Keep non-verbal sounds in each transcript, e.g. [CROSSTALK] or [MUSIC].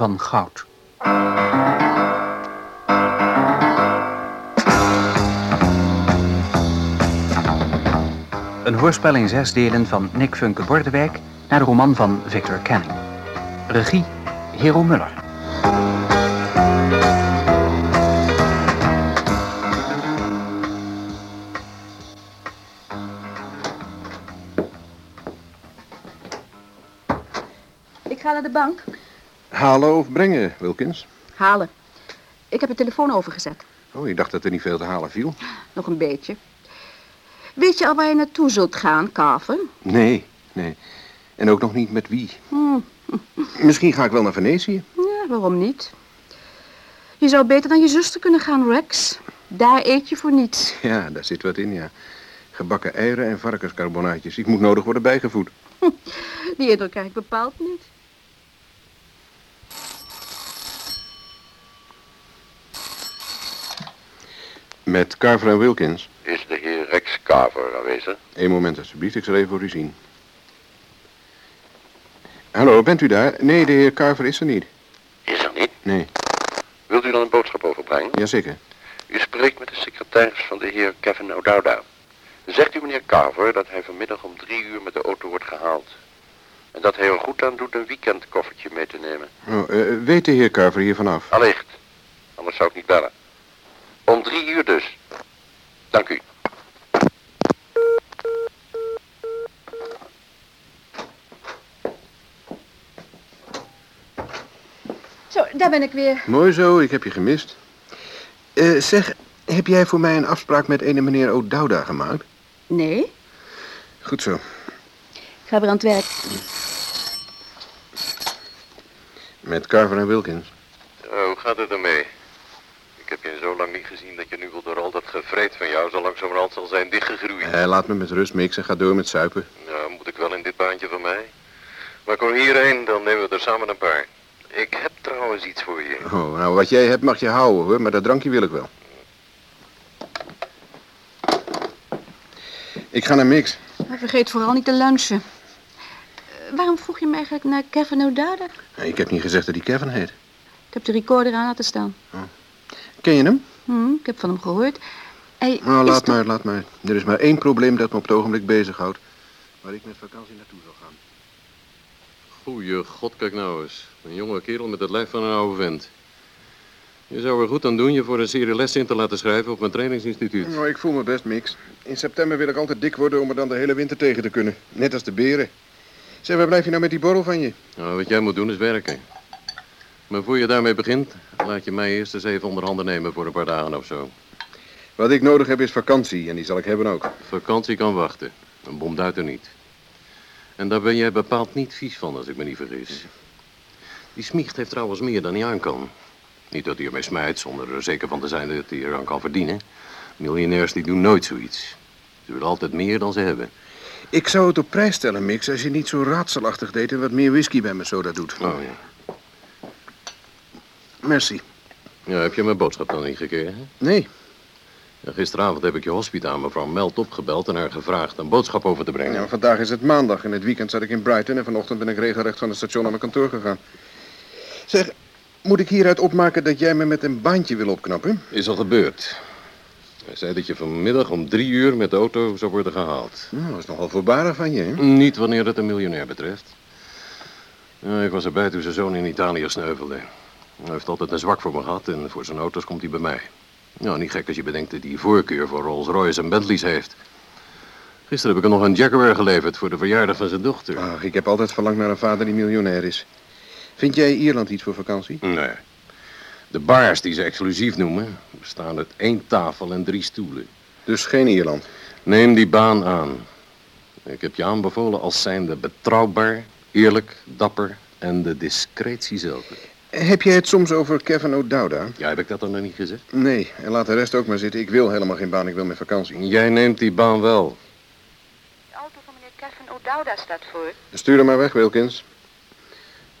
Van Goud. Een hoorspel in zes delen van Nick Funke Bordewijk naar de roman van Victor Canning. Regie Hero Muller. Ik ga naar de bank. Halen of brengen, Wilkins? Halen. Ik heb de telefoon overgezet. Oh, ik dacht dat er niet veel te halen viel. Nog een beetje. Weet je al waar je naartoe zult gaan, Carver? Nee, nee. En ook nog niet met wie. Hm. Misschien ga ik wel naar Venetië. Ja, waarom niet? Je zou beter naar je zuster kunnen gaan, Rex. Daar eet je voor niets. Ja, daar zit wat in, ja. Gebakken eieren en varkenscarbonaatjes. Ik moet nodig worden bijgevoed. Die indruk krijg ik bepaald niet. Met Carver en Wilkins. Is de heer Rex Carver aanwezig? Eén moment, alstublieft. Ik zal even voor u zien. Hallo, bent u daar? Nee, de heer Carver is er niet. Is er niet. Nee, Wilt u dan een boodschap overbrengen? jazeker. U spreekt met de secretaris van de heer Kevin O'Dowda. Zegt u meneer Carver dat hij vanmiddag om drie uur met de auto wordt gehaald. En dat hij er goed aan doet een weekendkoffertje mee te nemen. Oh, eh, weet de heer Carver hier vanaf? Allicht. Anders zou ik niet bellen. Om drie uur dus. Dank u. Zo, daar ben ik weer. Mooi zo, ik heb je gemist. Eh, zeg, heb jij voor mij een afspraak met ene meneer O'Dowda gemaakt? Nee, Goed zo. ik ga weer aan het werk. Met Carver en Wilkins. hoe gaat het ermee? Ik heb je zo lang niet gezien dat je nu wel door al dat gevreed van jou zo langzamerhand zal zijn dichtgegroeid. Eh, laat me met rust, Mix, en ga door met suipen. Nou, moet ik wel in dit baantje van mij. Maar kom hierheen, dan nemen we er samen een paar. Ik heb trouwens iets voor je. Oh, nou, wat jij hebt mag je houden, hoor. Maar dat drankje wil ik wel. Ik ga naar Mix. Maar vergeet vooral niet te lunchen. Eh, waarom vroeg je me eigenlijk naar Kevin O'Dowda? Ik heb niet gezegd dat hij Kevin heet. Ik heb de recorder aan laten staan. Ken je hem? Hm, ik heb van hem gehoord. Hij Nou, laat maar, laat maar. Er is maar één probleem dat me op het ogenblik bezighoudt. Waar ik met vakantie naartoe zal gaan. Goeie god, kijk nou eens. Een jonge kerel met het lijf van een oude vent. Je zou er goed aan doen je voor een serie lessen in te laten schrijven op mijn trainingsinstituut. Nou, ik voel me best, Mix. In september wil ik altijd dik worden om er dan de hele winter tegen te kunnen. Net als de beren. Zeg, waar blijf je nou met die borrel van je? Nou, wat jij moet doen is werken. Maar voor je daarmee begint, laat je mij eerst eens even onder handen nemen voor een paar dagen of zo. Wat ik nodig heb is vakantie en die zal ik hebben ook. Vakantie kan wachten. Een bomduiter niet. En daar ben jij bepaald niet vies van, als ik me niet vergis. Die smiecht heeft trouwens meer dan hij aan kan. Niet dat hij ermee smijt, zonder er zeker van te zijn dat hij eraan kan verdienen. Miljonairs die doen nooit zoiets. Ze willen altijd meer dan ze hebben. Ik zou het op prijs stellen, Mix, als je niet zo raadselachtig deed en wat meer whisky bij me soda doet. Oh ja. Merci. Ja, heb je mijn boodschap dan niet gekregen? Nee, Ja, gisteravond heb ik je hospita mevrouw Melt opgebeld en haar gevraagd een boodschap over te brengen. ja, vandaag is het maandag en het weekend zat ik in Brighton en vanochtend ben ik regelrecht van het station naar mijn kantoor gegaan. Zeg, moet ik hieruit opmaken dat jij me met een baantje wil opknappen? Is al gebeurd. Hij zei dat je vanmiddag om drie uur met de auto zou worden gehaald. Nou, dat is nogal voorbarig van je, hè? Niet wanneer het een miljonair betreft. Ja, ik was erbij toen zijn zoon in Italië sneuvelde. Hij heeft altijd een zwak voor me gehad en voor zijn auto's komt hij bij mij. Nou, niet gek als je bedenkt dat hij voorkeur voor Rolls Royce en Bentleys heeft. Gisteren heb ik hem nog een Jaguar geleverd voor de verjaardag van zijn dochter. Ach, ik heb altijd verlangd naar een vader die miljonair is. Vind jij Ierland iets voor vakantie? Nee. De bars die ze exclusief noemen, bestaan uit één tafel en drie stoelen. Dus geen Ierland. Neem die baan aan. Ik heb je aanbevolen als zijnde betrouwbaar, eerlijk, dapper en de discretie zelf. Heb jij het soms over Kevin O'Dowda? Ja, heb ik dat dan nog niet gezegd? Nee, en laat de rest ook maar zitten. Ik wil helemaal geen baan, ik wil met vakantie. Jij neemt die baan wel. De auto van meneer Kevin O'Dowda staat voor. Stuur hem maar weg, Wilkins.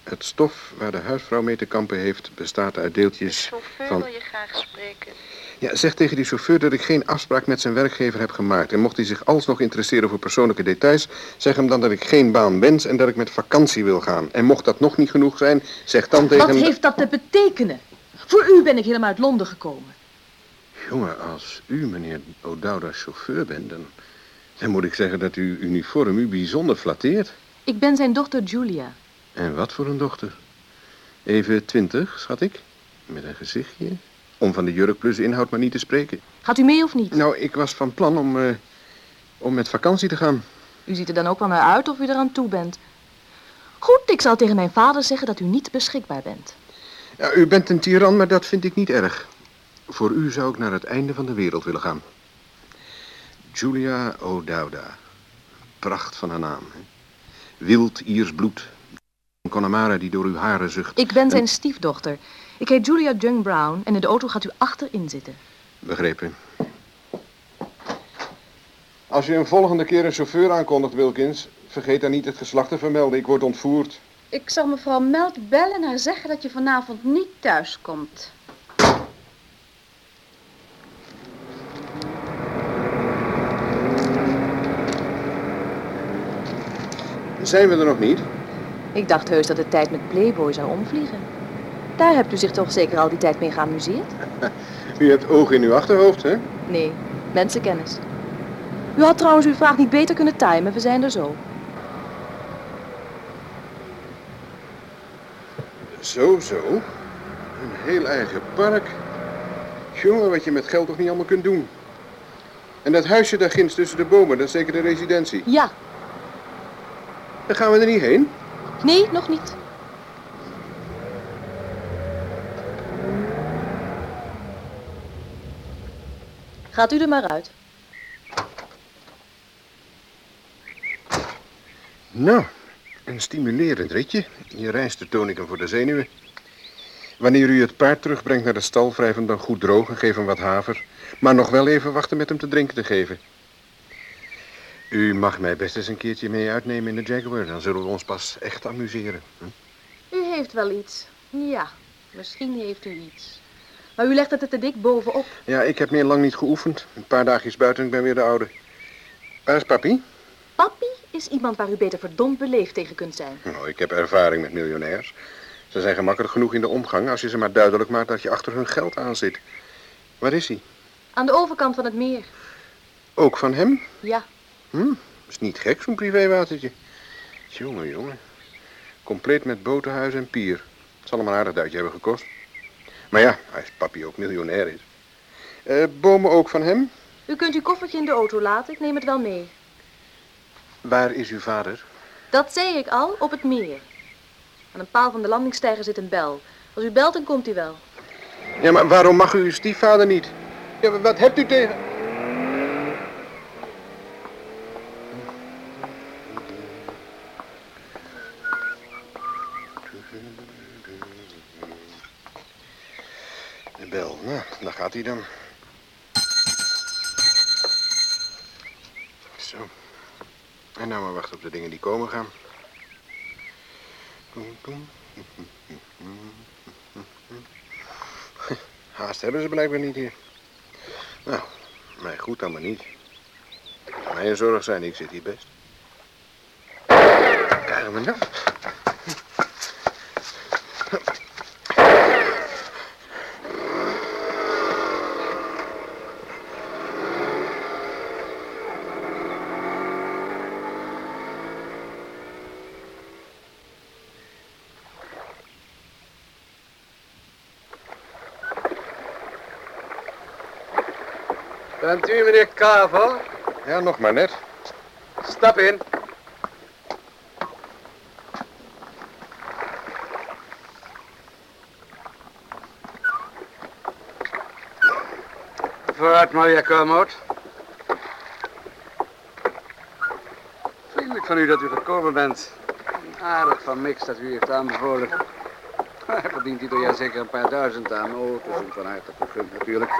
Het stof waar de huisvrouw mee te kampen heeft bestaat uit deeltjes Chauffeur van... wil je graag spreken. Ja, zeg tegen die chauffeur dat ik geen afspraak met zijn werkgever heb gemaakt. En mocht hij zich alsnog interesseren voor persoonlijke details... zeg hem dan dat ik geen baan wens en dat ik met vakantie wil gaan. En mocht dat nog niet genoeg zijn, zeg dan tegen Wat heeft dat te betekenen? Voor u ben ik helemaal uit Londen gekomen. Jongen, als u, meneer O'Dowda, chauffeur bent... Dan, dan moet ik zeggen dat uw uniform u bijzonder flatteert. Ik ben zijn dochter Julia. En wat voor een dochter? Even twintig, schat ik. Met een gezichtje. Om van de jurk plus inhoud maar niet te spreken. Gaat u mee of niet? Nou, ik was van plan om, eh, om met vakantie te gaan. U ziet er dan ook wel naar uit of u eraan toe bent. Goed, ik zal tegen mijn vader zeggen dat u niet beschikbaar bent. Ja, u bent een tiran, maar dat vind ik niet erg. Voor u zou ik naar het einde van de wereld willen gaan. Julia O'Dowda. Pracht van haar naam. Hè? Wild Iers bloed. Een Connemara die door uw haren zucht. Ik ben zijn stiefdochter. Ik heet Julia Jung Brown en in de auto gaat u achterin zitten. Begrepen. Als je een volgende keer een chauffeur aankondigt, Wilkins... vergeet dan niet het geslacht te vermelden. Ik word ontvoerd. Ik zal mevrouw Meld bellen en haar zeggen dat je vanavond niet thuis komt. Zijn we er nog niet? Ik dacht heus dat de tijd met Playboy zou omvliegen. Daar hebt u zich toch zeker al die tijd mee geamuseerd? [LAUGHS] U hebt ogen in uw achterhoofd, hè? Nee, mensenkennis. U had trouwens uw vraag niet beter kunnen timen, we zijn er zo. Zo, zo. Een heel eigen park. Jongen, wat je met geld toch niet allemaal kunt doen. En dat huisje daar ginds tussen de bomen, dat is zeker de residentie. Ja, Dan gaan we er niet heen. nee, nog niet. Gaat u er maar uit. Nou, een stimulerend ritje. Je reist de tonicum voor de zenuwen. Wanneer u het paard terugbrengt naar de stal, wrijf hem dan goed droog en geef hem wat haver. Maar nog wel even wachten met hem te drinken te geven. U mag mij best eens een keertje mee uitnemen in de Jaguar. Dan zullen we ons pas echt amuseren. Hm? U heeft wel iets. Ja, misschien heeft u iets. Maar u legt het er te dik bovenop. Ja, ik heb meer lang niet geoefend. Een paar dagjes buiten en ik ben weer de oude. Waar is papi? Papi is iemand waar u beter verdomd beleefd tegen kunt zijn. Nou, ik heb ervaring met miljonairs. Ze zijn gemakkelijk genoeg in de omgang als je ze maar duidelijk maakt dat je achter hun geld aan zit. Waar is hij? Aan de overkant van het meer. Ook van hem? Ja, Hm, is niet gek, zo'n privéwatertje. Jongen, jongen. Compleet met botenhuis en pier. Het zal hem een aardig duitje hebben gekost. Maar ja, als papi ook miljonair is. Eh, bomen ook van hem? u kunt uw koffertje in de auto laten. Ik neem het wel mee. Waar is uw vader? Dat zei ik al, op het meer. Aan een paal van de landingssteiger zit een bel. Als u belt, dan komt hij wel. Ja, maar waarom mag u uw stiefvader niet? Ja, wat hebt u tegen... De bel, nou, daar gaat dan. Zo. En nou maar wachten op de dingen die komen gaan. [LAUGHS] Haast hebben ze blijkbaar niet hier. Nou, mij goed dan maar niet. Kan mij een zorg zijn, ik zit hier best. Krijgen we nou? Bent u meneer Kavel? Ja, nog maar net. Stap in. Vooruit, Maria Kermout. Vriendelijk van u dat u gekomen bent. Aardig van Mix dat u heeft aanbevolen. [LAUGHS] Hij verdient ieder jaar zeker een paar duizend aan. Oh, het is hem van harte gegund natuurlijk.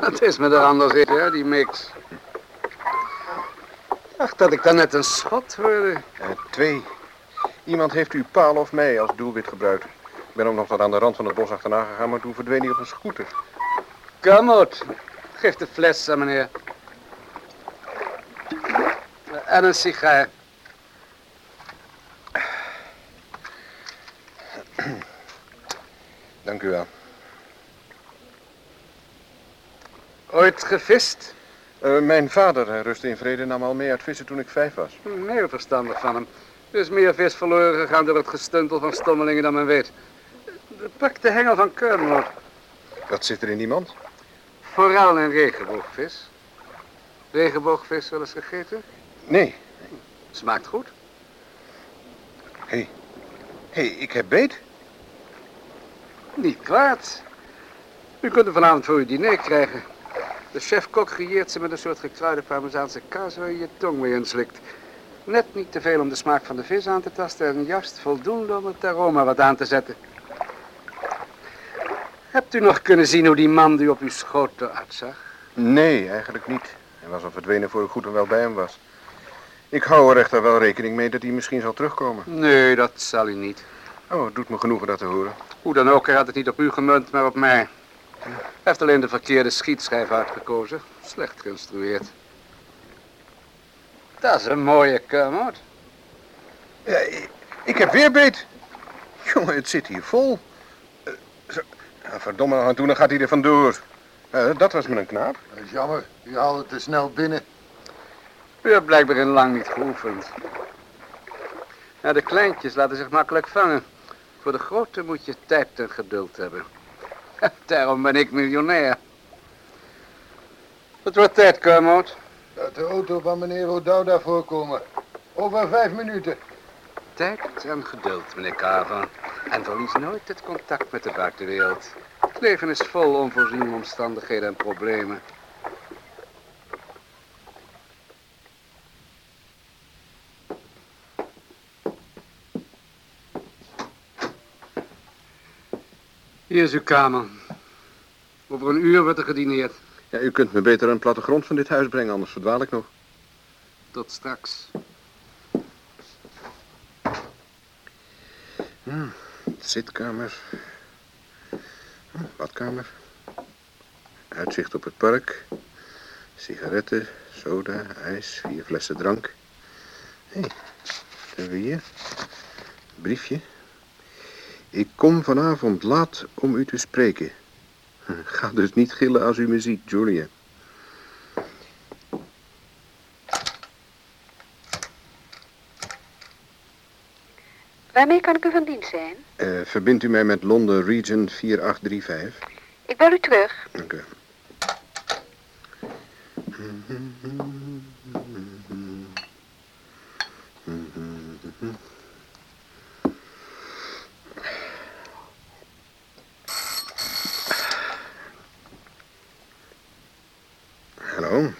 Het is me er anders in, ja, die Mix. Ach, dat ik dan net een schot hoorde. Eh, twee. Iemand heeft uw paal of mij als doelwit gebruikt. Ik ben ook nog tot aan de rand van het bos achterna gegaan, maar toen verdween hij op een scooter. Kermout, Geef de fles aan meneer. En een sigaar. Dank u wel. Ooit gevist? Eh, mijn vader, rustte in vrede, nam al mee uit vissen toen ik vijf was. Hm, Heel verstandig van hem. Er is meer vis verloren gegaan door het gestuntel van stommelingen dan men weet. Pak de hengel van Kermel. Wat zit er in die mand? Forel en regenboogvis. Regenboogvis wel eens gegeten? Nee. Smaakt goed. Hé, hey, ik heb beet. Niet kwaad. U kunt hem vanavond voor uw diner krijgen. De chef-kok creëert ze met een soort gekruide parmezaanse kaas waar je je tong mee inslikt. Net niet te veel om de smaak van de vis aan te tasten en juist voldoende om het aroma wat aan te zetten. Hebt u nog kunnen zien hoe die man die op uw schoot eruit zag? Nee, eigenlijk niet. Hij was al verdwenen voor ik goed en wel bij hem was. Ik hou er echter wel rekening mee dat hij misschien zal terugkomen. Nee, dat zal hij niet. Oh, het doet me genoegen dat te horen. Hoe dan ook, hij had het niet op u gemunt, maar op mij. Hij heeft alleen de verkeerde schietschijf uitgekozen. Slecht geïnstrueerd. Dat is een mooie Kermit. Ja, ik, heb weer beet. Jongen, het zit hier vol. Eh, zo- Ja, verdomme, aan toe, dan gaat hij er vandoor. Eh, dat was me een knaap. Dat is jammer. Je haalt het te snel binnen. U hebt blijkbaar in lang niet geoefend. Ja, de kleintjes laten zich makkelijk vangen. Voor de grote moet je tijd en geduld hebben. [LAUGHS] Daarom ben ik miljonair. Het wordt tijd, Kermit. Laat de auto van meneer O'Dowda voorkomen. Over vijf minuten. Tijd en geduld, meneer Carver. En verlies nooit het contact met de buitenwereld. Het leven is vol onvoorziene omstandigheden en problemen. Hier is uw kamer. Over een uur wordt er gedineerd. Ja, u kunt me beter aan de plattegrond van dit huis brengen, anders verdwaal ik nog. Tot straks. Zitkamer. Hm, Badkamer. Uitzicht op het park. Sigaretten, soda, ijs, vier flessen drank. Hé, wat hebben we hier? Briefje. Ik kom vanavond laat om u te spreken. [LAUGHS] Ga dus niet gillen als u me ziet, Julia. Waarmee kan ik u van dienst zijn? Eh, verbindt u mij met Londen Region 4835? Ik bel u terug. Dank u. Hallo?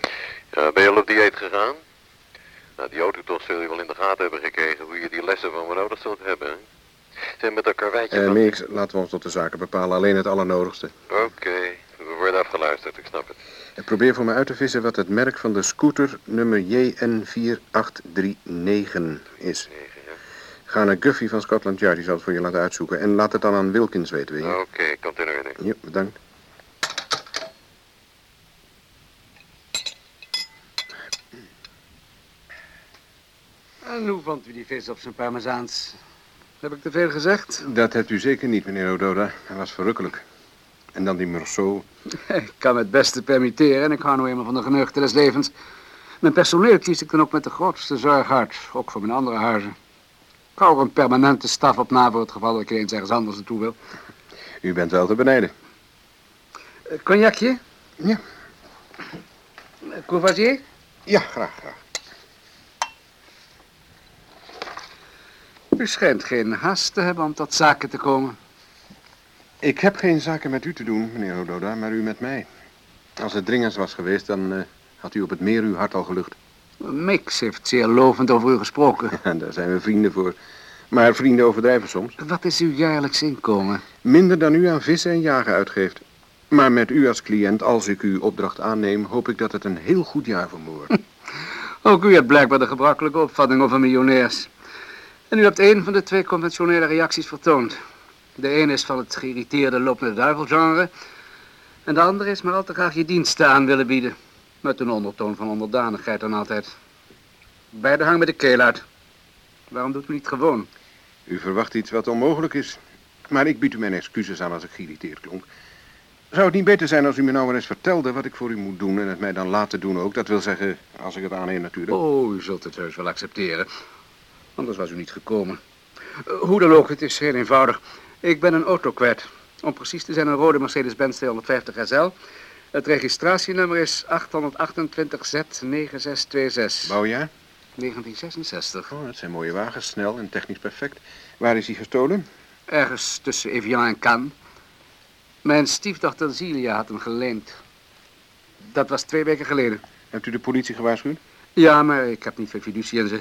Ja, ben je al op dieet gegaan? Nou, die autotocht zul je wel in de gaten hebben gekregen hoe je die lessen van me nodig zult hebben. hè? Zijn met elkaar wijtje Eh van... Mix, laten we ons tot de zaken bepalen. Alleen het allernodigste. Oké, we worden afgeluisterd, ik snap het. Probeer voor me uit te vissen wat het merk van de scooter nummer JN4839 is. Ga naar Guffy van Scotland Yard, die zal het voor je laten uitzoeken. En laat het dan aan Wilkins weten, wil je? Oké, komt in orde. Ja, bedankt. En hoe vond u die vis op zijn parmezaans? Heb ik te veel gezegd? Dat hebt u zeker niet, meneer Ododa. Hij was verrukkelijk. En dan die Meursault. [LAUGHS] Ik kan me het beste permitteren en ik hou nou eenmaal van de geneugten des levens. Mijn personeel kies ik dan ook met de grootste zorg uit, ook voor mijn andere huizen. Ik hou er een permanente staf op na voor het geval dat ik eens ergens anders naartoe wil. U bent wel te benijden. Eh, Cognacje? Ja. Courvoisier? Ja, graag, graag. U schijnt geen haast te hebben om tot zaken te komen. Ik heb geen zaken met u te doen, meneer Ododa, maar u met mij. Als het dringend was geweest, dan eh, had u op het meer uw hart al gelucht. Mix heeft zeer lovend over u gesproken. En [LAUGHS] daar zijn we vrienden voor. Maar vrienden overdrijven soms. Wat is uw jaarlijks inkomen? Minder dan u aan vissen en jagen uitgeeft. Maar met u als cliënt, als ik uw opdracht aanneem, hoop ik dat het een heel goed jaar voor me wordt. [LAUGHS] Ook u hebt blijkbaar de gebruikelijke opvatting over miljonairs. En u hebt één van de twee conventionele reacties vertoond. De een is van het geïrriteerde lopende duivelgenre. En de andere is maar al te graag je diensten aan willen bieden. Met een ondertoon van onderdanigheid dan altijd. Beide hangen met de keel uit. Waarom doet u niet gewoon? U verwacht iets wat onmogelijk is. Maar ik bied u mijn excuses aan als ik geïrriteerd klonk. Zou het niet beter zijn als u me nou eens vertelde wat ik voor u moet doen en het mij dan laten doen ook? Dat wil zeggen, als ik het aanneem natuurlijk. Oh, u zult het heus wel accepteren. Anders was u niet gekomen. Eh, hoe dan ook, het is heel eenvoudig. Ik ben een auto kwijt. Om precies te zijn een rode Mercedes-Benz 250 SL. Het registratienummer is 828Z9626. Bouwjaar? 1966. Oh, dat zijn mooie wagens, snel en technisch perfect. Waar is hij gestolen? Ergens tussen Evian en Cannes. Mijn stiefdochter Zilia had hem geleend. Dat was twee weken geleden. Hebt u de politie gewaarschuwd? Ja, maar ik heb niet veel fiducie in ze.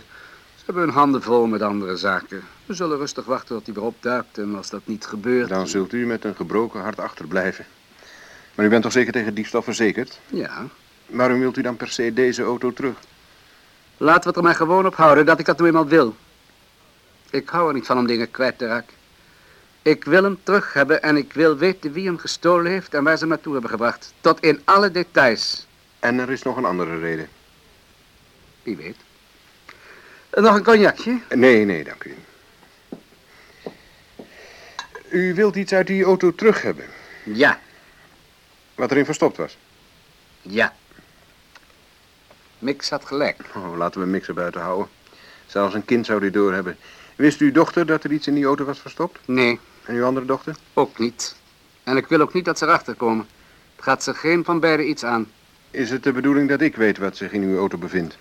Hebben hun handen vol met andere zaken. We zullen rustig wachten tot hij weer opduikt. En als dat niet gebeurt... Dan zult u met een gebroken hart achterblijven. Maar u bent toch zeker tegen diefstal verzekerd? Ja. Waarom wilt u dan per se deze auto terug? Laten we het er maar gewoon op houden dat ik dat nu eenmaal wil. Ik hou er niet van om dingen kwijt te raken. Ik wil hem terug hebben en ik wil weten wie hem gestolen heeft en waar ze hem naartoe hebben gebracht. Tot in alle details. En er is nog een andere reden. Wie weet. Nog een cognacje? Nee, nee, dank u. U wilt iets uit die auto terug hebben? Ja. Wat erin verstopt was? Ja. Mix had gelijk. Oh, laten we Mix er buiten houden. Zelfs een kind zou die doorhebben. Wist uw dochter dat er iets in die auto was verstopt? Nee. En uw andere dochter? Ook niet. En ik wil ook niet dat ze erachter komen. Het gaat ze geen van beiden iets aan. Is het de bedoeling dat ik weet wat zich in uw auto bevindt?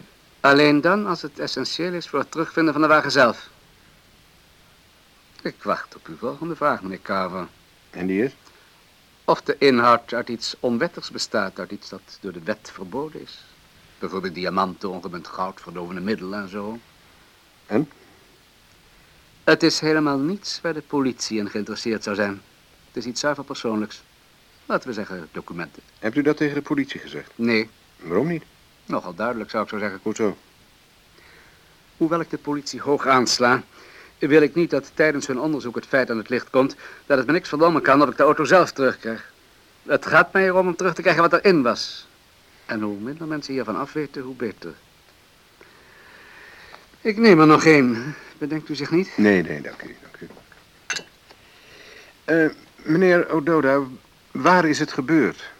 Alleen dan als het essentieel is voor het terugvinden van de wagen zelf. Ik wacht op uw volgende vraag, meneer Carver. En die is? Of de inhoud uit iets onwettigs bestaat, uit iets dat door de wet verboden is. Bijvoorbeeld diamanten, ongemunt goud, verdovende middelen en zo. En? Het is helemaal niets waar de politie in geïnteresseerd zou zijn. Het is iets zuiver persoonlijks. Laten we zeggen documenten. Hebt u dat tegen de politie gezegd? Nee. Waarom niet? Nogal duidelijk zou ik zo zeggen. Goed zo. Hoewel ik de politie hoog aansla, wil ik niet dat tijdens hun onderzoek het feit aan het licht komt dat het me niks verdommen kan of ik de auto zelf terugkrijg. Het gaat mij erom om terug te krijgen wat erin was. En hoe minder mensen hiervan afweten, hoe beter. Ik neem er nog één. Bedenkt u zich niet? Nee, nee, dank u. Dank u. Uh, meneer Ododa, waar is het gebeurd?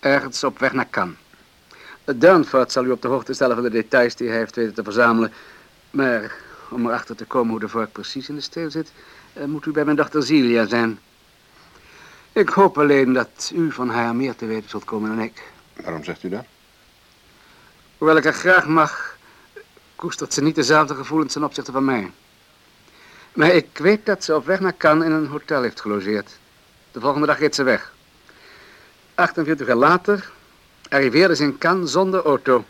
Ergens op weg naar Cannes. Durnford zal u op de hoogte stellen van de details die hij heeft weten te verzamelen. Maar om erachter te komen hoe de vork precies in de steel zit, uh, moet u bij mijn dochter Zilia zijn. Ik hoop alleen dat u van haar meer te weten zult komen dan ik. Waarom zegt u dat? Hoewel ik haar graag mag, koestert ze niet dezelfde gevoelens ten opzichte van mij. Maar ik weet dat ze op weg naar Cannes in een hotel heeft gelogeerd. De volgende dag reed ze weg. 48 uur later arriveerde ze in Cannes zonder auto.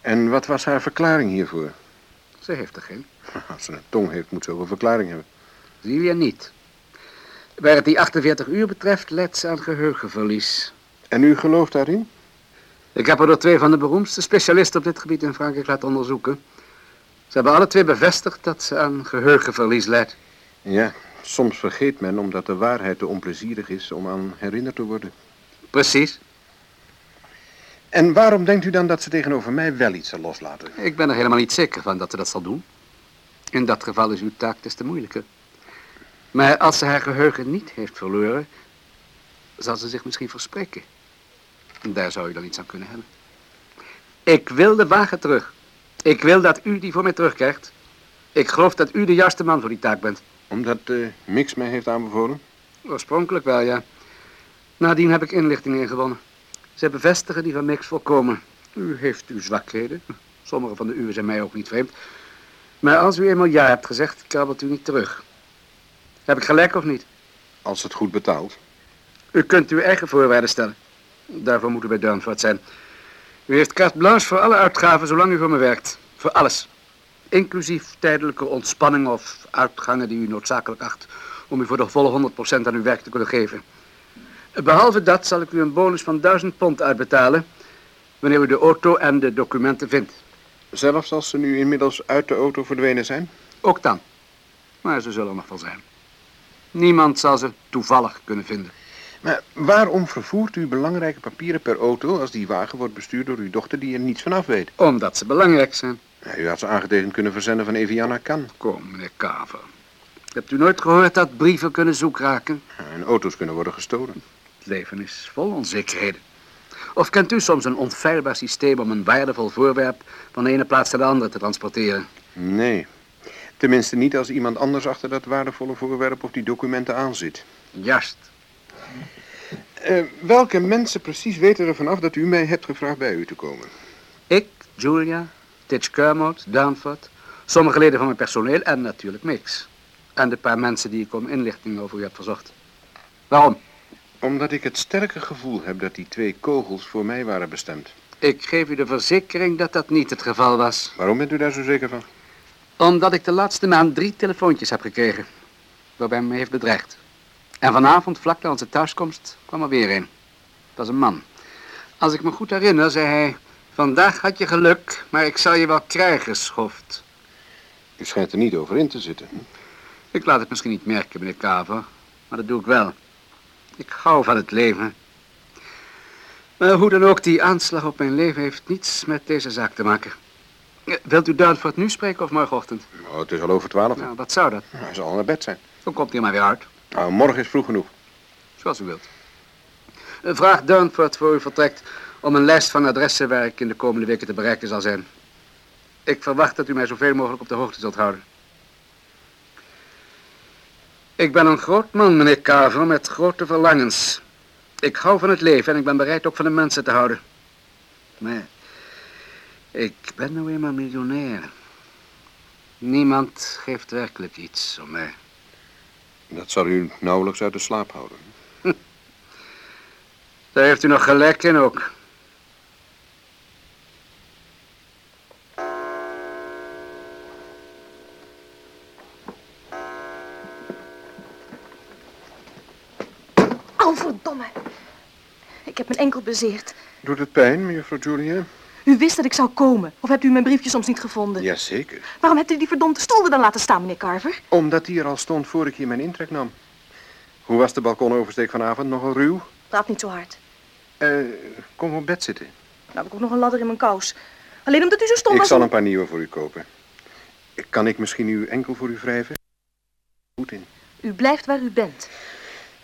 En wat was haar verklaring hiervoor? Ze heeft er geen. [LAUGHS] Als ze een tong heeft, moet ze ook een verklaring hebben. Zilia niet. Waar het die 48 uur betreft, leidt ze aan geheugenverlies. En u gelooft daarin? Ik heb er door twee van de beroemdste specialisten op dit gebied in Frankrijk laten onderzoeken. Ze hebben alle twee bevestigd dat ze aan geheugenverlies leidt. Ja, soms vergeet men omdat de waarheid te onplezierig is om aan herinnerd te worden. Precies. En waarom denkt u dan dat ze tegenover mij wel iets zal loslaten? Ik ben er helemaal niet zeker van dat ze dat zal doen. In dat geval is uw taak des te moeilijker. Maar als ze haar geheugen niet heeft verloren, zal ze zich misschien verspreken. En daar zou u dan iets aan kunnen hebben. Ik wil de wagen terug. Ik wil dat u die voor mij terugkrijgt. Ik geloof dat u de juiste man voor die taak bent. Omdat uh, Mix mij heeft aanbevolen? Oorspronkelijk wel, ja. Nadien heb ik inlichtingen ingewonnen. Ze bevestigen die van Mix volkomen. U heeft uw zwakheden. Sommige van de uwe zijn mij ook niet vreemd. Maar als u eenmaal ja hebt gezegd, krabbelt u niet terug. Heb ik gelijk of niet? Als het goed betaalt. U kunt uw eigen voorwaarden stellen. Daarvoor moet u bij Durnford zijn. U heeft carte blanche voor alle uitgaven zolang u voor me werkt. Voor alles. Inclusief tijdelijke ontspanning of uitgangen die u noodzakelijk acht... om u voor de volle 100% aan uw werk te kunnen geven. Behalve dat zal ik u een bonus van 1000 pond uitbetalen... wanneer u de auto en de documenten vindt. Zelfs als ze nu inmiddels uit de auto verdwenen zijn? Ook dan. Maar ze zullen er nog wel zijn. Niemand zal ze toevallig kunnen vinden. Maar waarom vervoert u belangrijke papieren per auto als die wagen wordt bestuurd door uw dochter die er niets van af weet? Omdat ze belangrijk zijn. U had ze aangetekend kunnen verzenden van Eviana Kan. Kom, meneer Kaver. Hebt u nooit gehoord dat brieven kunnen zoek raken? Ja, en auto's kunnen worden gestolen. Het leven is vol onzekerheden. Of kent u soms een onfeilbaar systeem om een waardevol voorwerp van de ene plaats naar de andere te transporteren? Nee. Tenminste niet als iemand anders achter dat waardevolle voorwerp of die documenten aanzit. Juist. Eh, welke mensen precies weten ervan af dat u mij hebt gevraagd bij u te komen? Ik, Julia, Titch Kermode, Danford, sommige leden van mijn personeel en natuurlijk Mix. En de paar mensen die ik om inlichting over u heb verzocht. Waarom? Omdat ik het sterke gevoel heb dat die twee kogels voor mij waren bestemd. Ik geef u de verzekering dat dat niet het geval was. Waarom bent u daar zo zeker van? Omdat ik de laatste maand drie telefoontjes heb gekregen. Waarbij hij me heeft bedreigd. En vanavond, vlak na onze thuiskomst, kwam er weer een. Dat was een man. Als ik me goed herinner, zei hij... Vandaag had je geluk, maar ik zal je wel krijgen, schoft. U schijnt er niet over in te zitten. Ik laat het misschien niet merken, meneer Kaver. Maar dat doe ik wel. Ik hou van het leven. Maar hoe dan ook, die aanslag op mijn leven heeft niets met deze zaak te maken. Eh, Wilt u Duinford nu spreken of morgenochtend? Nou, het is al over twaalf. Nou, wat zou dat? Hij zal al naar bed zijn. Dan komt hij maar weer uit. Nou, morgen is vroeg genoeg. Zoals u wilt. Eh, Vraag Duinford voor u vertrekt om een lijst van adressen waar ik in de komende weken te bereiken zal zijn. Ik verwacht dat u mij zoveel mogelijk op de hoogte zult houden. Ik ben een groot man, meneer Carver, met grote verlangens. Ik hou van het leven en ik ben bereid ook van de mensen te houden. Maar ik ben nou eenmaal miljonair. Niemand geeft werkelijk iets om mij. Dat zal u nauwelijks uit de slaap houden. Daar heeft u nog gelijk in ook. Ik heb mijn enkel bezeerd. Doet het pijn, mevrouw Julia? U wist dat ik zou komen. Of hebt u mijn briefje soms niet gevonden? Jazeker. Waarom hebt u die verdomde stoel er dan laten staan, meneer Carver? Omdat die er al stond voor ik hier mijn intrek nam. Hoe was de balkonoversteek vanavond? Nogal ruw? Praat niet zo hard. Eh, kom op bed zitten. Nou heb ik ook nog een ladder in mijn kous. Alleen omdat u zo stom Ik was. zal om- een paar nieuwe voor u kopen. Kan ik misschien uw enkel voor u wrijven? Goed in. U blijft waar u bent.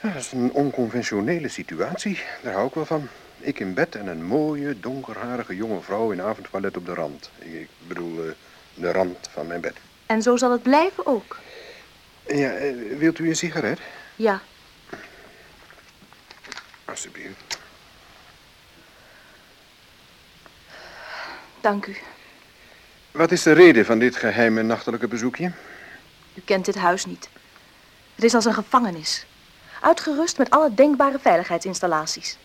Ja, dat is een onconventionele situatie. Daar hou ik wel van. Ik in bed en een mooie, donkerharige jonge vrouw in avondtoilet op de rand. Ik, ik bedoel, eh, de rand van mijn bed. En zo zal het blijven ook. Ja, eh, wilt u een sigaret? Ja, Alsjeblieft. dank u. Wat is de reden van dit geheime nachtelijke bezoekje? U kent dit huis niet. Het is als een gevangenis. Uitgerust met alle denkbare veiligheidsinstallaties.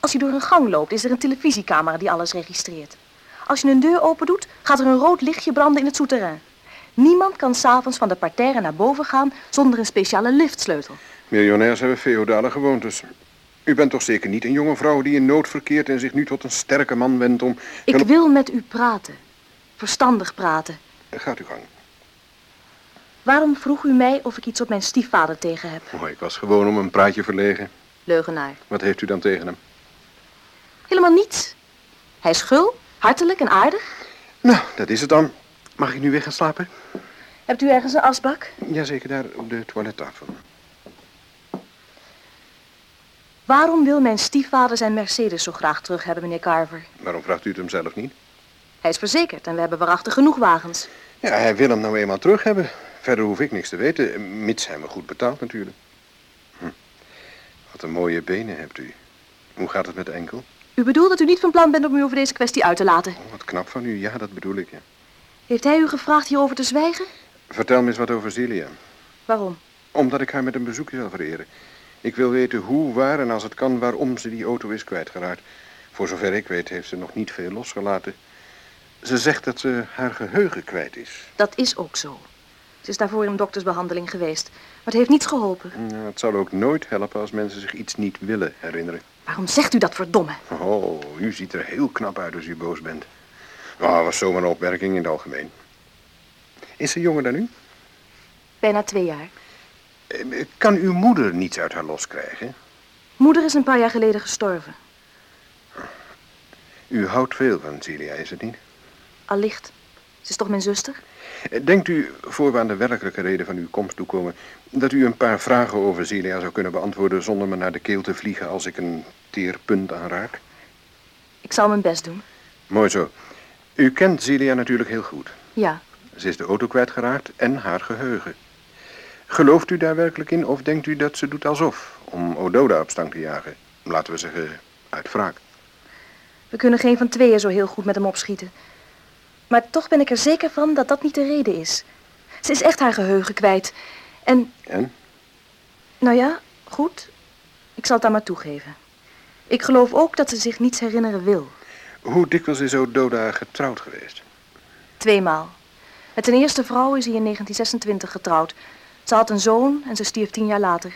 Als je door een gang loopt, is er een televisiecamera die alles registreert. Als je een deur open doet, gaat er een rood lichtje branden in het souterrain. Niemand kan s'avonds van de parterre naar boven gaan zonder een speciale liftsleutel. Miljonairs hebben feodale gewoontes. U bent toch zeker niet een jonge vrouw die in nood verkeert en zich nu tot een sterke man wendt om... Ik wil met u praten. Verstandig praten. Gaat uw gang. Waarom vroeg u mij of ik iets op mijn stiefvader tegen heb? Oh, ik was gewoon om een praatje verlegen. Leugenaar. Wat heeft u dan tegen hem? Helemaal niets. Hij is gul, hartelijk en aardig. Nou, dat is het dan. Mag ik nu weer gaan slapen? Hebt u ergens een asbak? Jazeker, daar op de toilettafel. Waarom wil mijn stiefvader zijn Mercedes zo graag terug hebben, meneer Carver? Waarom vraagt u het hem zelf niet? Hij is verzekerd en we hebben waarachtig genoeg wagens. Ja, hij wil hem nou eenmaal terug hebben. Verder hoef ik niks te weten, mits hij me goed betaalt natuurlijk. Hm. Wat een mooie benen hebt u. Hoe gaat het met de enkel? U bedoelt dat u niet van plan bent om u over deze kwestie uit te laten. Oh, wat knap van u. Ja, dat bedoel ik, ja. Heeft hij u gevraagd hierover te zwijgen? Vertel me eens wat over Celia. Waarom? Omdat ik haar met een bezoekje zal vereren. Ik wil weten hoe, waar en als het kan waarom ze die auto is kwijtgeraakt. Voor zover ik weet heeft ze nog niet veel losgelaten. Ze zegt dat ze haar geheugen kwijt is. Dat is ook zo. Ze is daarvoor in doktersbehandeling geweest. Maar het heeft niets geholpen. Nou, het zal ook nooit helpen als mensen zich iets niet willen herinneren. Waarom zegt u dat verdomme? Oh, u ziet er heel knap uit als u boos bent. Oh, was zomaar een opmerking in het algemeen. Is ze jonger dan u? Bijna twee jaar. Eh, Kan uw moeder niets uit haar loskrijgen? Moeder is een paar jaar geleden gestorven. U houdt veel van Celia, is het niet? Allicht. Ze is toch mijn zuster? Denkt u, voor we aan de werkelijke reden van uw komst toekomen, dat u een paar vragen over Celia zou kunnen beantwoorden zonder me naar de keel te vliegen als ik een teer punt aanraak? Ik zal mijn best doen. Mooi zo. U kent Celia natuurlijk heel goed. Ja. Ze is de auto kwijtgeraakt en haar geheugen. Gelooft u daar werkelijk in of denkt u dat ze doet alsof, om Ododa op stang te jagen? Laten we zeggen, uit wraak. We kunnen geen van tweeën zo heel goed met hem opschieten. Maar toch ben ik er zeker van dat dat niet de reden is. Ze is echt haar geheugen kwijt. En, En? nou ja, goed. Ik zal het dan maar toegeven. Ik geloof ook dat ze zich niets herinneren wil. Hoe dikwijls is Ododa getrouwd geweest? Tweemaal. Met zijn eerste vrouw is hij in 1926 getrouwd. Ze had een zoon en ze stierf tien jaar later.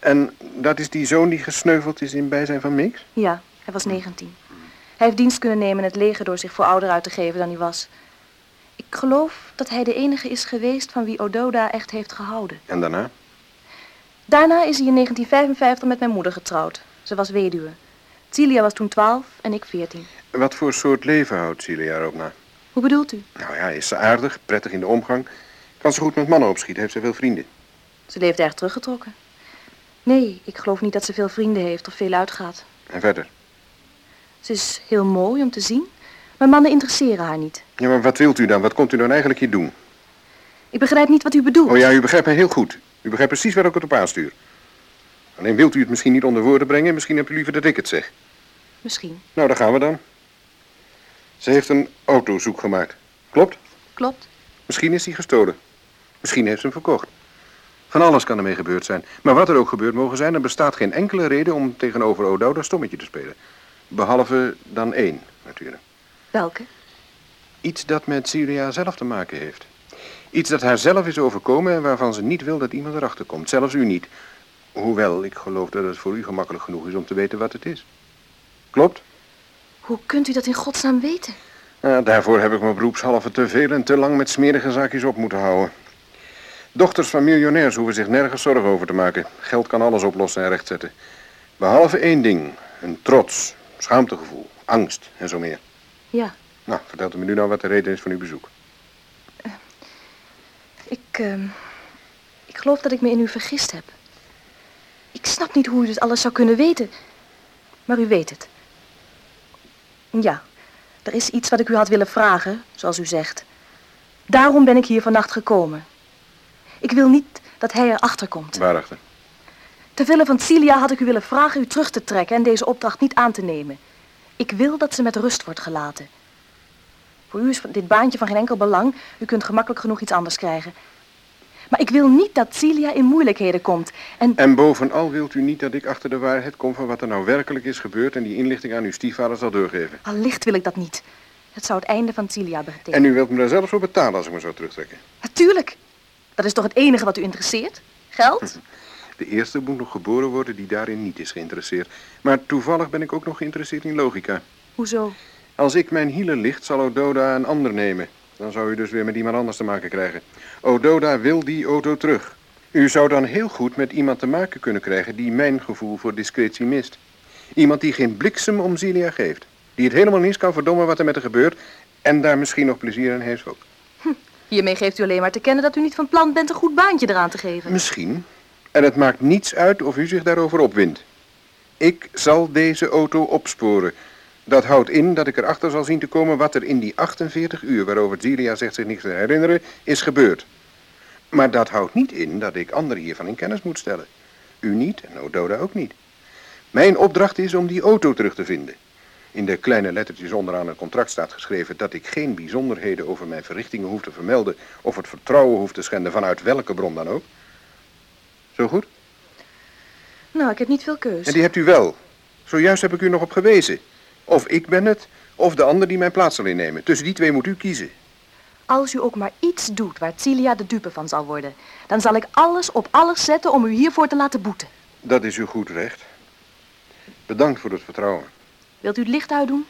En dat is die zoon die gesneuveld is in bijzijn van Mix? Ja, hij was 19. Hij heeft dienst kunnen nemen in het leger door zich voor ouder uit te geven dan hij was. Ik geloof dat hij de enige is geweest van wie Ododa echt heeft gehouden. En daarna? Daarna is hij in 1955 met mijn moeder getrouwd. Ze was weduwe. Celia was toen 12 en ik 14. Wat voor soort leven houdt Celia erop na? Hoe bedoelt u? Nou ja, is ze aardig, prettig in de omgang. Kan ze goed met mannen opschieten, heeft ze veel vrienden. Ze leeft erg teruggetrokken. Nee, ik geloof niet dat ze veel vrienden heeft of veel uitgaat. En verder? Ze is heel mooi om te zien, maar mannen interesseren haar niet. Ja, maar wat wilt u dan? Wat komt u dan eigenlijk hier doen? Ik begrijp niet wat u bedoelt. Oh ja, u begrijpt mij heel goed. U begrijpt precies waar ik het op aanstuur. Alleen wilt u het misschien niet onder woorden brengen, misschien hebt u liever dat ik het zeg. Misschien. Nou, daar gaan we dan. Ze heeft een autozoek gemaakt. Klopt? Klopt. Misschien is die gestolen. Misschien heeft ze hem verkocht. Van alles kan ermee gebeurd zijn. Maar wat er ook gebeurd mogen zijn, er bestaat geen enkele reden om tegenover Odo dat stommetje te spelen. Behalve dan één, natuurlijk. Welke? Iets dat met Syria zelf te maken heeft. Iets dat haar zelf is overkomen en waarvan ze niet wil dat iemand erachter komt. Zelfs u niet. Hoewel, ik geloof dat het voor u gemakkelijk genoeg is om te weten wat het is. Klopt? Hoe kunt u dat in godsnaam weten? Ja, daarvoor heb ik me beroepshalve te veel en te lang met smerige zaakjes op moeten houden. Dochters van miljonairs hoeven zich nergens zorgen over te maken. Geld kan alles oplossen en rechtzetten. Behalve één ding. Een trots, schaamtegevoel, angst en zo meer. Ja, Nou, vertelt u me nu nou wat de reden is van uw bezoek. ik, ehm, ik geloof dat ik me in u vergist heb. Ik snap niet hoe u dit alles zou kunnen weten. Maar u weet het. Ja, er is iets wat ik u had willen vragen, zoals u zegt. Daarom ben ik hier vannacht gekomen. Ik wil niet dat hij erachter komt. Waarachter? Terwille van Celia had ik u willen vragen u terug te trekken en deze opdracht niet aan te nemen. Ik wil dat ze met rust wordt gelaten. Voor u is dit baantje van geen enkel belang. U kunt gemakkelijk genoeg iets anders krijgen. Maar ik wil niet dat Celia in moeilijkheden komt. En En bovenal wilt u niet dat ik achter de waarheid kom van wat er nou werkelijk is gebeurd en die inlichting aan uw stiefvader zal doorgeven. allicht wil ik dat niet. Het zou het einde van Celia betekenen. En u wilt me daar zelfs voor betalen als ik me zou terugtrekken. Natuurlijk. Dat is toch het enige wat u interesseert? Geld? [LAUGHS] De eerste moet nog geboren worden die daarin niet is geïnteresseerd. Maar toevallig ben ik ook nog geïnteresseerd in logica. Hoezo? Als ik mijn hielen licht, zal Ododa een ander nemen. Dan zou u dus weer met iemand anders te maken krijgen. Ododa wil die auto terug. U zou dan heel goed met iemand te maken kunnen krijgen die mijn gevoel voor discretie mist. Iemand die geen bliksem om Zilia geeft. Die het helemaal niets kan verdommen wat er met haar gebeurt. En daar misschien nog plezier aan heeft ook. Hiermee geeft u alleen maar te kennen dat u niet van plan bent een goed baantje eraan te geven. Misschien. En het maakt niets uit of u zich daarover opwindt. Ik zal deze auto opsporen. Dat houdt in dat ik erachter zal zien te komen wat er in die 48 uur waarover Zilia zegt zich niks te herinneren, is gebeurd. Maar dat houdt niet in dat ik anderen hiervan in kennis moet stellen. U niet en Ododa ook niet. Mijn opdracht is om die auto terug te vinden. In de kleine lettertjes onderaan het contract staat geschreven dat ik geen bijzonderheden over mijn verrichtingen hoef te vermelden of het vertrouwen hoef te schenden vanuit welke bron dan ook. Zo goed? Nou, ik heb niet veel keus. En die hebt u wel. Zojuist heb ik u nog op gewezen. Of ik ben het, of de ander die mijn plaats zal innemen. Tussen die twee moet u kiezen. Als u ook maar iets doet waar Celia de dupe van zal worden, dan zal ik alles op alles zetten om u hiervoor te laten boeten. Dat is uw goed recht. Bedankt voor het vertrouwen. Wilt u het licht uitdoen?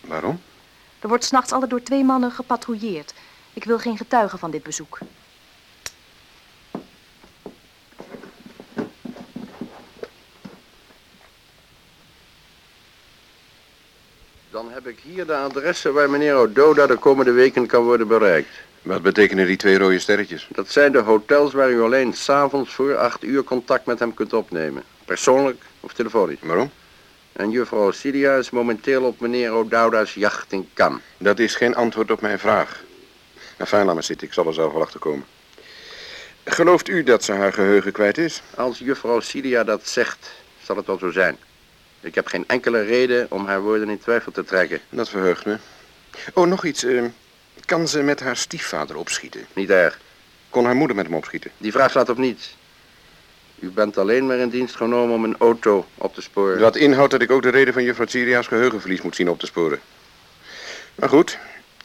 Waarom? Er wordt s'nachts altijd door twee mannen gepatrouilleerd. Ik wil geen getuigen van dit bezoek. Dan heb ik hier de adressen waar meneer Ododa de komende weken kan worden bereikt. Wat betekenen die twee rode sterretjes? Dat zijn de hotels waar u alleen s'avonds voor acht uur contact met hem kunt opnemen. Persoonlijk of telefonisch. Waarom? En juffrouw Cilia is momenteel op meneer O'Dowda's jacht in Cannes. Dat is geen antwoord op mijn vraag. Nou, fijn, laat maar zitten. Ik zal er zelf wel achter komen. Gelooft u dat ze haar geheugen kwijt is? Als juffrouw Cilia dat zegt, zal het wel zo zijn. Ik heb geen enkele reden om haar woorden in twijfel te trekken. Dat verheugt me. Oh, nog iets. eh, kan ze met haar stiefvader opschieten? Niet erg. Kon haar moeder met hem opschieten? Die vraag slaat op niets. U bent alleen maar in dienst genomen om een auto op te sporen. Wat inhoudt dat ik ook de reden van juffrouw Siria's geheugenverlies moet zien op te sporen. Maar goed,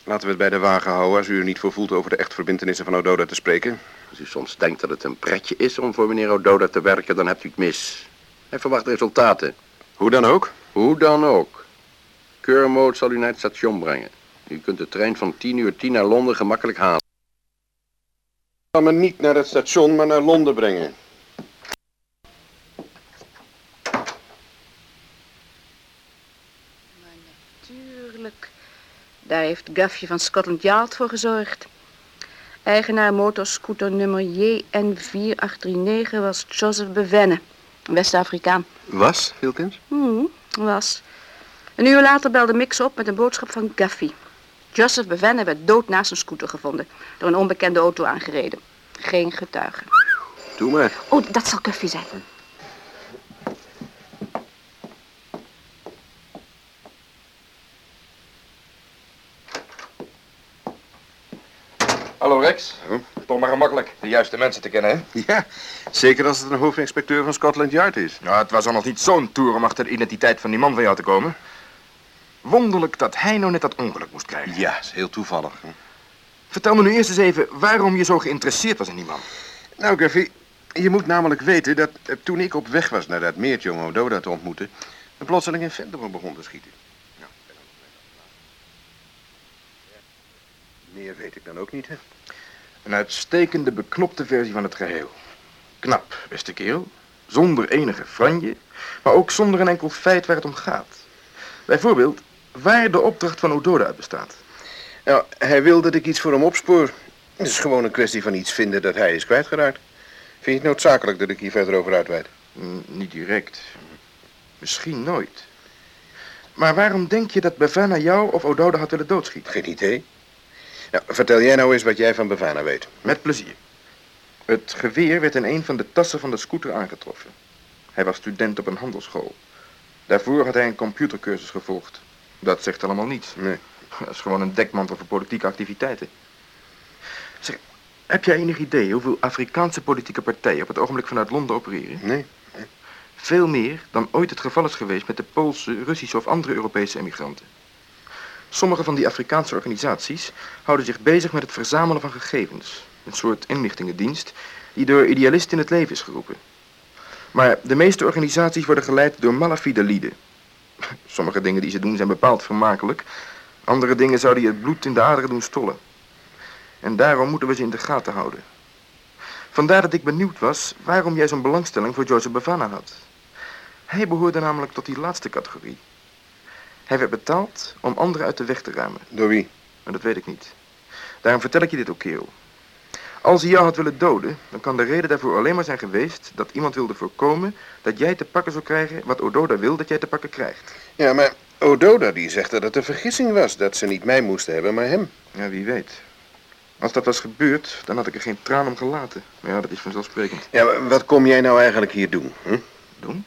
laten we het bij de wagen houden als u er niet voor voelt over de echtverbintenissen van Ododa te spreken. Als u soms denkt dat het een pretje is om voor meneer O'Doda te werken, dan hebt u het mis. Hij verwacht resultaten. Hoe dan ook? Hoe dan ook. Keurmoot zal u naar het station brengen. U kunt de trein van 10 uur 10 naar Londen gemakkelijk halen. Zal me niet naar het station, maar naar Londen brengen. Tuurlijk. Daar heeft Gaffje van Scotland Yard voor gezorgd. Eigenaar motorscooter nummer JN4839 was Joseph Bevenne, West-Afrikaan. Was, Wilkins? Hmm, was. Een uur later belde Mix op met een boodschap van Gaffy. Joseph Bevenne werd dood naast een scooter gevonden, door een onbekende auto aangereden. Geen getuigen. Doe maar. Oh, dat zal Gaffy zijn. Hallo Rex. Oh. Toch maar gemakkelijk de juiste mensen te kennen, hè? Ja, zeker als het een hoofdinspecteur van Scotland Yard is. Nou, het was al nog niet zo'n toer om achter de identiteit van die man van jou te komen. Wonderlijk dat hij nou net dat ongeluk moest krijgen. Ja, is heel toevallig. hè. Vertel me nu eerst eens even waarom je zo geïnteresseerd was in die man. Nou, Gaffy, je moet namelijk weten dat eh, toen ik op weg was naar dat meertje om Ododa te ontmoeten, er plotseling een vent begon te schieten. Nou, meer weet ik dan ook niet, hè? Een uitstekende beknopte versie van het geheel. Knap, beste kerel. Zonder enige franje, maar ook zonder een enkel feit waar het om gaat. Bijvoorbeeld, waar de opdracht van Ododa uit bestaat. Nou, hij wil dat ik iets voor hem opspoor. Het is gewoon een kwestie van iets vinden dat hij is kwijtgeraakt. Vind je het noodzakelijk dat ik hier verder over uitweid? Mm, niet direct. Misschien nooit. Maar waarom denk je dat Bavana jou of Ododa had willen doodschieten? Geen idee. Vertel jij nou eens wat jij van Bavana weet. Met plezier. Het geweer werd in een van de tassen van de scooter aangetroffen. Hij was student op een handelsschool. Daarvoor had hij een computercursus gevolgd. Dat zegt allemaal niets. Nee. Dat is gewoon een dekmantel voor politieke activiteiten. Zeg, heb jij enig idee hoeveel Afrikaanse politieke partijen op het ogenblik vanuit Londen opereren? Nee. Veel meer dan ooit het geval is geweest met de Poolse, Russische of andere Europese emigranten. Sommige van die Afrikaanse organisaties houden zich bezig met het verzamelen van gegevens. Een soort inlichtingendienst die door idealisten in het leven is geroepen. Maar de meeste organisaties worden geleid door malafide lieden. [LAUGHS] Sommige dingen die ze doen zijn bepaald vermakelijk. Andere dingen zouden je het bloed in de aderen doen stollen. En daarom moeten we ze in de gaten houden. Vandaar dat ik benieuwd was waarom jij zo'n belangstelling voor Joseph Bavana had. Hij behoorde namelijk tot die laatste categorie. Hij werd betaald om anderen uit de weg te ruimen. Door wie? Maar dat weet ik niet. Daarom vertel ik je dit ook, kerel. Als hij jou had willen doden, dan kan de reden daarvoor alleen maar zijn geweest dat iemand wilde voorkomen dat jij te pakken zou krijgen wat Ododa wil dat jij te pakken krijgt. Ja, maar Ododa die zegt dat het een vergissing was. Dat ze niet mij moesten hebben, maar hem. Ja, wie weet. Als dat was gebeurd, dan had ik er geen traan om gelaten. Maar ja, dat is vanzelfsprekend. Ja, maar wat kom jij nou eigenlijk hier doen? Hm? Doen?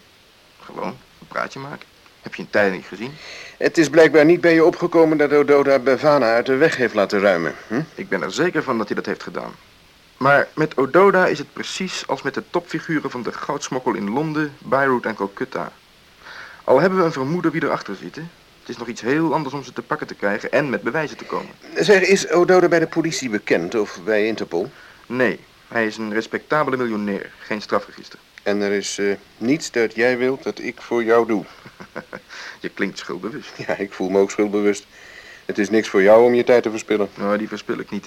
Gewoon een praatje maken. Heb je een tijd niet gezien? Het is blijkbaar niet bij je opgekomen dat Ododa Bavana uit de weg heeft laten ruimen. Hm? Ik ben er zeker van dat hij dat heeft gedaan. Maar met Ododa is het precies als met de topfiguren van de goudsmokkel in Londen, Beirut en Calcutta. Al hebben we een vermoeden wie erachter zit, hè? het is nog iets heel anders om ze te pakken te krijgen en met bewijzen te komen. Zeg, is Ododa bij de politie bekend of bij Interpol? Nee, hij is een respectabele miljonair, geen strafregister. En er is eh, niets dat jij wilt dat ik voor jou doe. [LAUGHS] Je klinkt schuldbewust. Ja, ik voel me ook schuldbewust. Het is niks voor jou om je tijd te verspillen. Nou, die verspil ik niet.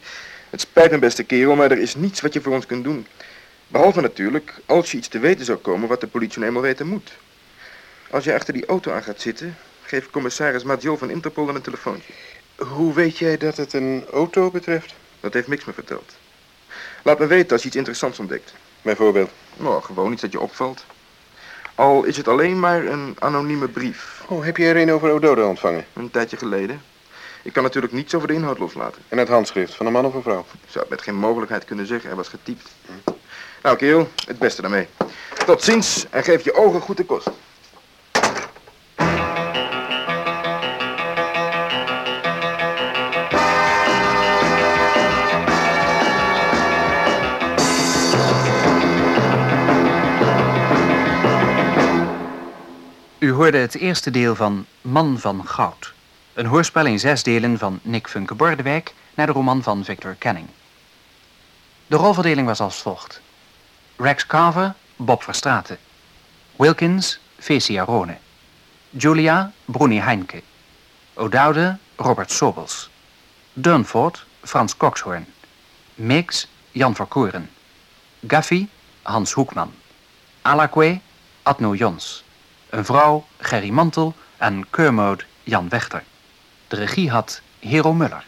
Het spijt me, beste kerel, maar er is niets wat je voor ons kunt doen. Behalve natuurlijk als je iets te weten zou komen wat de politie nou eenmaal weten moet. Als je achter die auto aan gaat zitten, Geef commissaris Madiol van Interpol dan een telefoontje. Hoe weet jij dat het een auto betreft? Dat heeft Mix me verteld. Laat me weten als je iets interessants ontdekt. Bijvoorbeeld? Nou, gewoon iets dat je opvalt. Al is het alleen maar een anonieme brief. Oh, heb je er een over Ododa ontvangen? Een tijdje geleden. Ik kan natuurlijk niets over de inhoud loslaten. En het handschrift van een man of een vrouw? Ik zou het met geen mogelijkheid kunnen zeggen. Hij was getypt. Nou, kerel, het beste daarmee. Tot ziens en geef je ogen goed de kost. Hoorde het eerste deel van Man van Goud. Een hoorspel in zes delen van Nick Funke Bordewijk naar de roman van Victor Canning. De rolverdeling was als volgt. Rex Carver, Bob Verstraeten. Wilkins, Fecia Rone. Julia, Bruni Heinke. O'Dowde, Robert Sobels. Durnford, Frans Coxhoorn. Mix, Jan Verkoeren. Gaffy, Hans Hoekman. Alakwe, Adno Jons. Een vrouw, Gerry Mantel en Kermode Jan Wechter. De regie had Hero Muller.